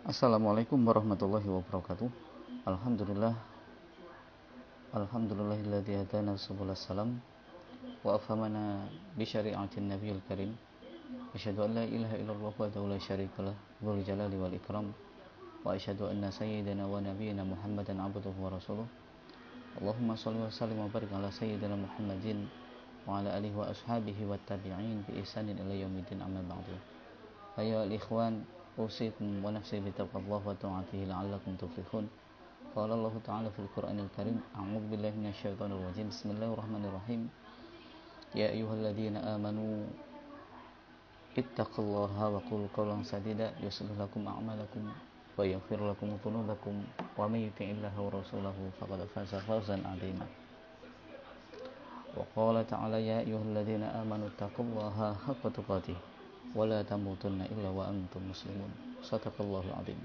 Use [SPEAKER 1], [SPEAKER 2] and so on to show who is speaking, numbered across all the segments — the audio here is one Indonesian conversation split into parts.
[SPEAKER 1] Assalamualaikum warahmatullahi wabarakatuh. Alhamdulillah. Alhamdulillahilladzi hadana subul salam wa afhamana bi syari'atin nabiyil karim. Asyhadu an la ilaha illallah wa la syarikalah dzul jalali wal ikram. Wa asyhadu anna sayyidana wa nabiyyana Muhammadan abduhu wa rasuluh. Allahumma shalli wa sallim wa barik ala sayyidina Muhammadin wa ala alihi wa ashabihi wa tabi'in bi ihsanin ila yaumiddin amma ba'du. Ayo al-ikhwan أوصيكم ونفسي بتقوى الله وطاعته لعلكم تفلحون. قال الله تعالى في القرآن الكريم أعوذ بالله من الشيطان الرجيم. بسم الله الرحمن الرحيم. يا أيها الذين آمنوا اتقوا الله وقولوا قولا سديدا يصلح لكم أعمالكم ويغفر لكم ذنوبكم. ومن يطع الله ورسوله فقد فاز فوزا عظيما. وقال تعالى يا أيها الذين آمنوا اتقوا الله حق تقاته. Wala tamutunna illa wa antum muslimun sadaqallahu azim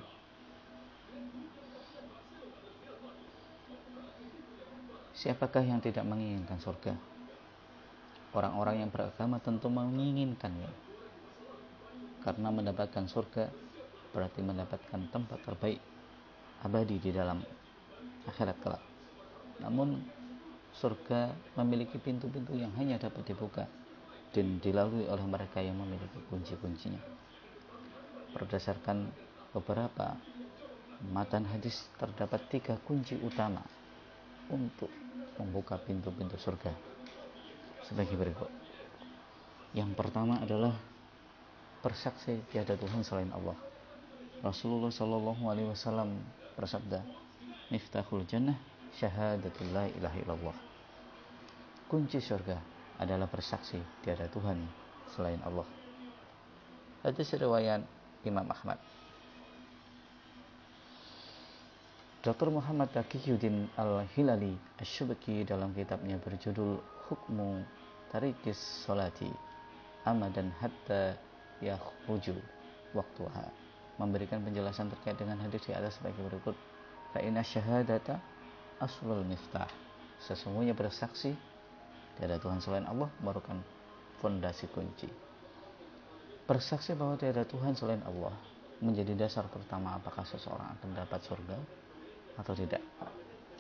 [SPEAKER 1] Siapakah yang tidak menginginkan surga? Orang-orang yang beragama tentu menginginkannya. Karena mendapatkan surga berarti mendapatkan tempat terbaik abadi di dalam akhirat kelak. Namun surga memiliki pintu-pintu yang hanya dapat dibuka dan dilalui oleh mereka yang memiliki kunci-kuncinya. Berdasarkan beberapa matan hadis terdapat tiga kunci utama untuk membuka pintu-pintu surga sebagai berikut. Yang pertama adalah bersaksi tiada Tuhan selain Allah. Rasulullah Shallallahu Alaihi Wasallam bersabda, "Miftahul jannah syahadatul la ilaha illallah." Kunci surga adalah bersaksi tiada Tuhan selain Allah. Hadis riwayat Imam Ahmad. Dr. Muhammad Taqiyuddin Al-Hilali Asyubaki dalam kitabnya berjudul Hukmu Tarikis Salati Amadan Hatta Yakhruju Waktuha memberikan penjelasan terkait dengan hadis di atas sebagai berikut Fa'ina syahadata aslul miftah sesungguhnya bersaksi tiada Tuhan selain Allah merupakan fondasi kunci. Bersaksi bahwa tiada Tuhan selain Allah menjadi dasar pertama apakah seseorang akan mendapat surga atau tidak.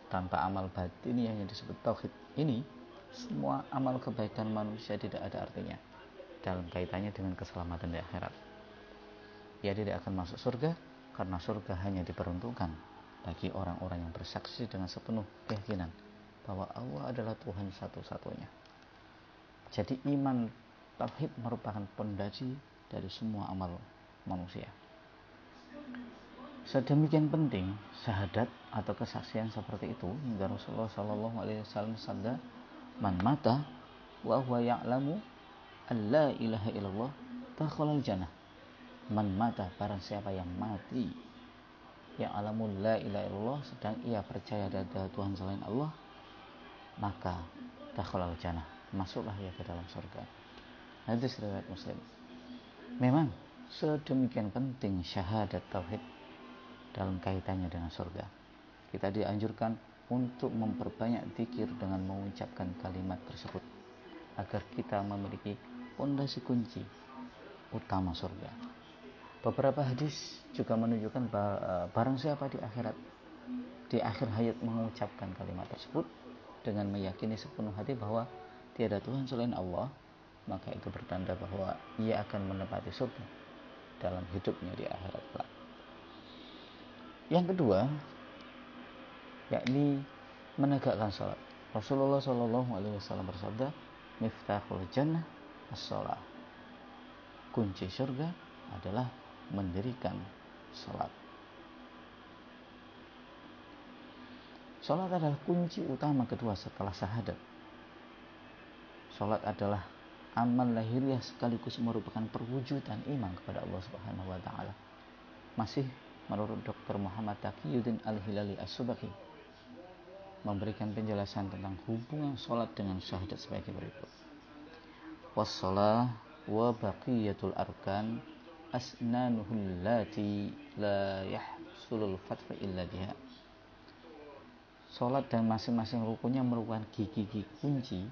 [SPEAKER 1] Tanpa amal batin yang disebut tauhid ini, semua amal kebaikan manusia tidak ada artinya dalam kaitannya dengan keselamatan di akhirat. Ia tidak akan masuk surga karena surga hanya diperuntukkan bagi orang-orang yang bersaksi dengan sepenuh keyakinan bahwa Allah adalah Tuhan satu-satunya. Jadi iman tauhid merupakan pondasi dari semua amal manusia. Sedemikian penting syahadat atau kesaksian seperti itu hingga Rasulullah Shallallahu Alaihi Wasallam sabda, "Man mata wa huwa ya'lamu an la ilaha illallah dakhalal jannah." Man mata barang siapa yang mati yang alamun la ilaha illallah sedang ia percaya ada Tuhan selain Allah maka dakhalal jannah masuklah ia ke dalam surga. Hadis riwayat muslim. Memang sedemikian penting syahadat tauhid dalam kaitannya dengan surga. Kita dianjurkan untuk memperbanyak zikir dengan mengucapkan kalimat tersebut agar kita memiliki fondasi kunci utama surga. Beberapa hadis juga menunjukkan eh, barang siapa di akhirat di akhir hayat mengucapkan kalimat tersebut dengan meyakini sepenuh hati bahwa tiada Tuhan selain Allah, maka itu bertanda bahwa ia akan menepati surga dalam hidupnya di akhirat kelak. Yang kedua, yakni menegakkan salat. Rasulullah Shallallahu Alaihi Wasallam bersabda, "Miftahul jannah as-salat." Kunci surga adalah mendirikan Sholat adalah kunci utama kedua setelah syahadat. Sholat adalah amal lahiriah sekaligus merupakan perwujudan iman kepada Allah Subhanahu wa taala. Masih menurut Dr. Muhammad Taqiyuddin Al-Hilali As-Subaki memberikan penjelasan tentang hubungan sholat dengan syahadat sebagai berikut. Wassalah wa baqiyatul arkan asnanuhul lati la yahsulul fatwa illa biha Sholat dan masing-masing rukunnya merupakan gigi-gigi kunci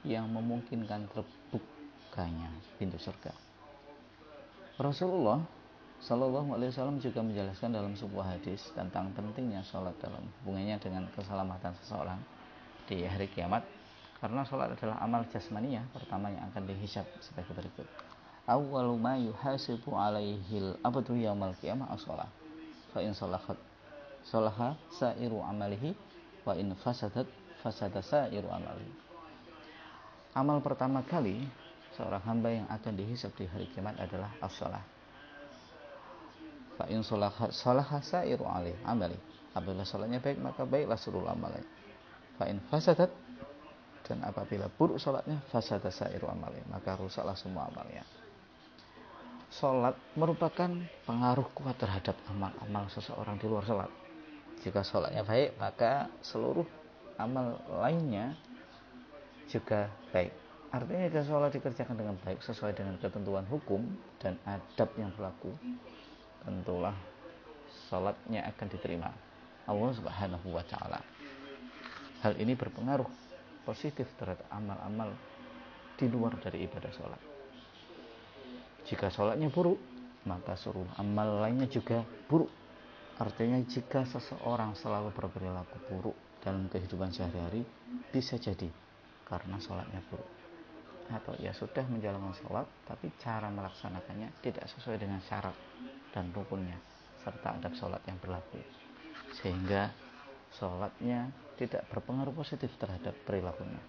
[SPEAKER 1] yang memungkinkan terbukanya pintu surga. Rasulullah Sallallahu Alaihi Wasallam juga menjelaskan dalam sebuah hadis tentang pentingnya sholat dalam hubungannya dengan keselamatan seseorang di hari kiamat. Karena sholat adalah amal jasmania pertama yang akan dihisap sebagai berikut. Awwalu alaihil yaumal sa'iru amalihi wa in fasadat fasada sa'iru amalihi amal pertama kali seorang hamba yang akan dihisap di hari kiamat adalah as-shalah fa in salaha salaha sa'iru alaihi amali. Apabila salatnya baik maka baiklah seluruh amalnya fa in fasadat dan apabila buruk salatnya fasada sa'iru amali. Maka rusaklah semua amalnya. Sholat merupakan pengaruh kuat terhadap amal-amal seseorang di luar sholat. Jika sholatnya baik, maka seluruh amal lainnya juga baik. Artinya jika sholat dikerjakan dengan baik sesuai dengan ketentuan hukum dan adab yang berlaku, tentulah sholatnya akan diterima Allah Subhanahu wa taala. Hal ini berpengaruh positif terhadap amal-amal di luar dari ibadah sholat. Jika sholatnya buruk, maka seluruh amal lainnya juga buruk. Artinya jika seseorang selalu berperilaku buruk dalam kehidupan sehari-hari, bisa jadi karena sholatnya buruk. Atau ia sudah menjalankan sholat, tapi cara melaksanakannya tidak sesuai dengan syarat dan rukunnya, serta adab sholat yang berlaku. Sehingga sholatnya tidak berpengaruh positif terhadap perilakunya.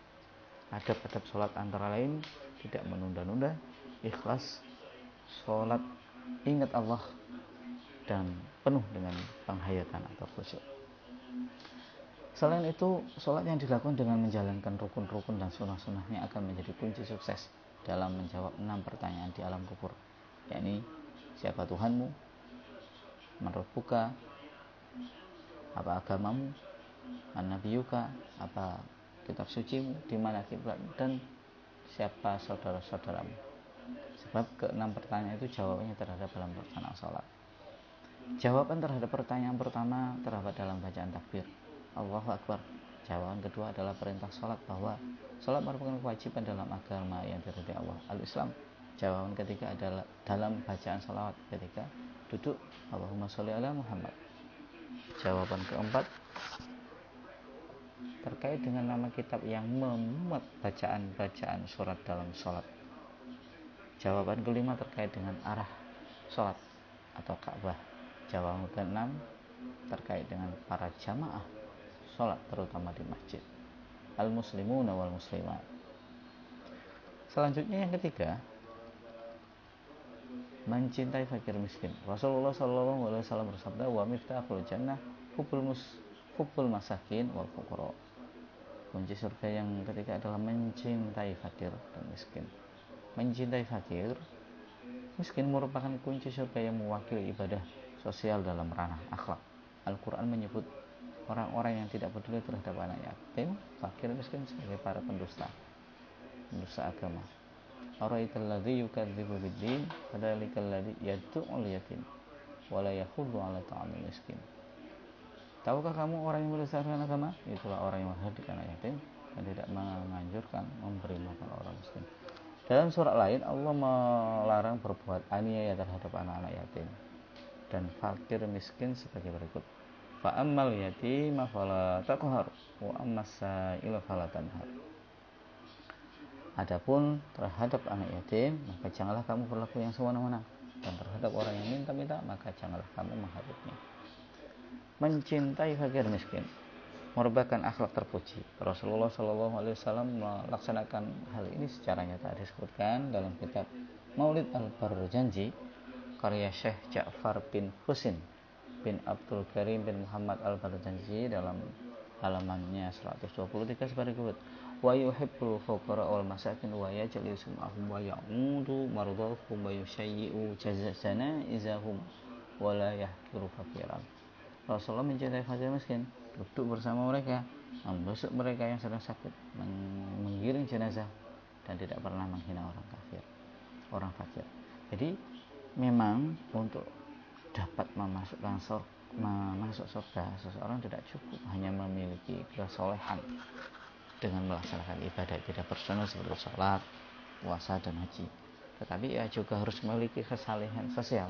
[SPEAKER 1] Adab-adab sholat antara lain tidak menunda-nunda, ikhlas, sholat ingat Allah dan penuh dengan penghayatan atau khusyuk. Selain itu, sholat yang dilakukan dengan menjalankan rukun-rukun dan sunnah-sunnahnya akan menjadi kunci sukses dalam menjawab enam pertanyaan di alam kubur, yakni siapa Tuhanmu, menurut buka, apa agamamu, Yuka, apa kitab sucimu, di mana kiblat dan siapa saudara-saudaramu. Sebab keenam pertanyaan itu jawabannya terhadap dalam pelaksanaan sholat. Jawaban terhadap pertanyaan pertama terdapat dalam bacaan takbir. Allahu Akbar. Jawaban kedua adalah perintah sholat bahwa sholat merupakan kewajiban dalam agama yang diridhai Allah. Al-Islam. Jawaban ketiga adalah dalam bacaan salawat ketika duduk Allahumma sholli ala Muhammad. Jawaban keempat terkait dengan nama kitab yang memuat bacaan-bacaan surat dalam sholat Jawaban kelima terkait dengan arah sholat atau Ka'bah. Jawaban keenam terkait dengan para jamaah sholat terutama di masjid. Al-muslimun wal muslimat. Selanjutnya yang ketiga, mencintai fakir miskin. Rasulullah Shallallahu Alaihi Wasallam bersabda, "Wa miftahul jannah hubul mus hubul masakin wal fuqara." Kunci surga yang ketiga adalah mencintai fakir dan miskin mencintai fakir miskin merupakan kunci surga yang mewakili ibadah sosial dalam ranah akhlak Al-Quran menyebut orang-orang yang tidak peduli terhadap anak yatim fakir miskin sebagai para pendusta pendusta agama Araital ladzi yukadzibu biddin fadzalikal ladzi yad'ul yatim wala yahuddu ala ta'amil miskin Tahukah kamu orang yang berdasarkan agama? Itulah orang yang menghadirkan anak yatim dan tidak menganjurkan memberi makan orang miskin. Dalam surat lain Allah melarang berbuat aniaya terhadap anak-anak yatim dan fakir miskin sebagai berikut. Fa ammal yatim fala taqhar wa fala tanhar. Adapun terhadap anak yatim, maka janganlah kamu berlaku yang sewenang-wenang dan terhadap orang yang minta-minta, maka janganlah kamu mengharapnya. Mencintai fakir miskin merupakan akhlak terpuji. Rasulullah Shallallahu Alaihi Wasallam melaksanakan hal ini secara nyata disebutkan dalam kitab Maulid Al-Barjanji karya Syekh Ja'far bin Husin bin Abdul Karim bin Muhammad Al-Barjanji dalam halamannya 123 sebagai berikut. Wa yuhibbul fuqara wal masakin wa yajlisu ma'hum wa ya'udu mardahum wa yushayyi'u jazasana izahum wa la yahkiru fakiran Rasulullah mencintai fakir miskin duduk bersama mereka membesuk mereka yang sedang sakit menggiring jenazah dan tidak pernah menghina orang kafir orang fakir. Jadi memang untuk dapat memasukkan surga masuk surga seseorang tidak cukup hanya memiliki kesolehan dengan melaksanakan ibadah tidak personal seperti sholat puasa dan haji tetapi ia juga harus memiliki kesalehan sosial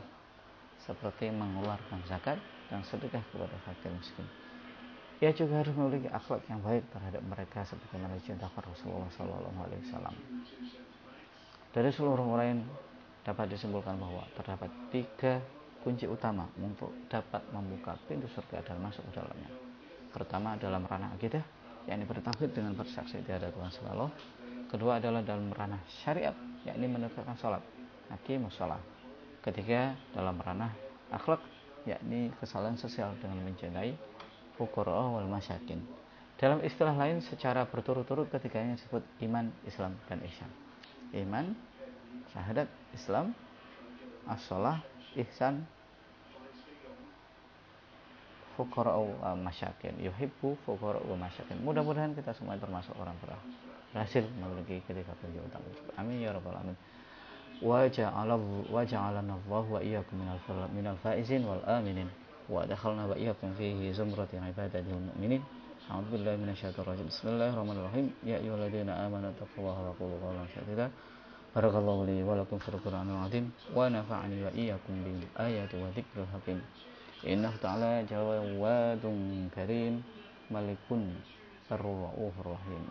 [SPEAKER 1] seperti mengeluarkan zakat dan sedekah kepada fakir miskin. Ia juga harus memiliki akhlak yang baik terhadap mereka seperti mana dicontohkan Rasulullah Wasallam. Dari seluruh lain dapat disimpulkan bahwa terdapat tiga kunci utama untuk dapat membuka pintu surga dan masuk ke dalamnya. Pertama dalam ranah akidah, yakni bertauhid dengan bersaksi tiada Tuhan selalu. Kedua adalah dalam ranah syariat, yakni menegakkan sholat, naki musola. Ketiga dalam ranah akhlak, yakni kesalahan sosial dengan mencintai fuqara wal masyakin. Dalam istilah lain secara berturut-turut ketiganya disebut iman, Islam dan ihsan. Iman, syahadat, Islam, as-salah, ihsan, fuqara wa masyakin. Yuhibbu fuqara wa masyakin. Mudah-mudahan kita semua termasuk orang berhasil memiliki ketiga kunci utama. Amin ya rabbal alamin. Wa ja'ala wa ja'alana Allah wa iyyakum minal minal faizin wal aminin. Wa adkhalna wa iyyakum fihi zumrati ibadihi wal mu'minin. Billahi minasyaitonir rajim. Bismillahirrahmanirrahim. Ya ayyuhalladzina amanu taqullaha wa qulu qawlan sadida. Barakallahu li wa lakum fil Qur'anil azim wa nafa'ani wa iyyakum bil ayati wa dzikril hakim. Innahu ta'ala jawadun karim malikun sarruhur rahim.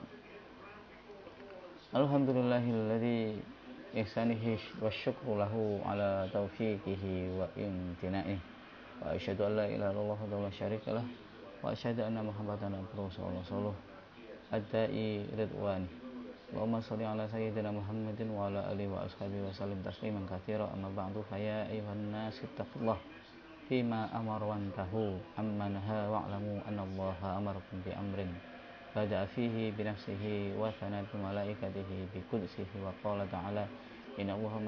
[SPEAKER 1] Alhamdulillahilladzi ihsanihi wa syukru lahu ala taufiqihi wa imtinaih. Wa asyhadu an la ilaha illallah wa la syarika lah wa asyhadu anna Muhammadan abduhu wa rasuluh. Adai ridwani Allahumma salli ala sayyidina Muhammadin wa ala alihi wa ashabihi wa sallim tasliman katsira. Amma bantu fa ya ayuhan nas ittaqullah fima amara wa antahu amma naha wa'lamu anna Allaha amarakum bi amrin bada fihi wa thana bi wa qala ta'ala inna Allaha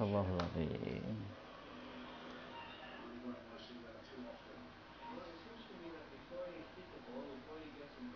[SPEAKER 1] 'alaihi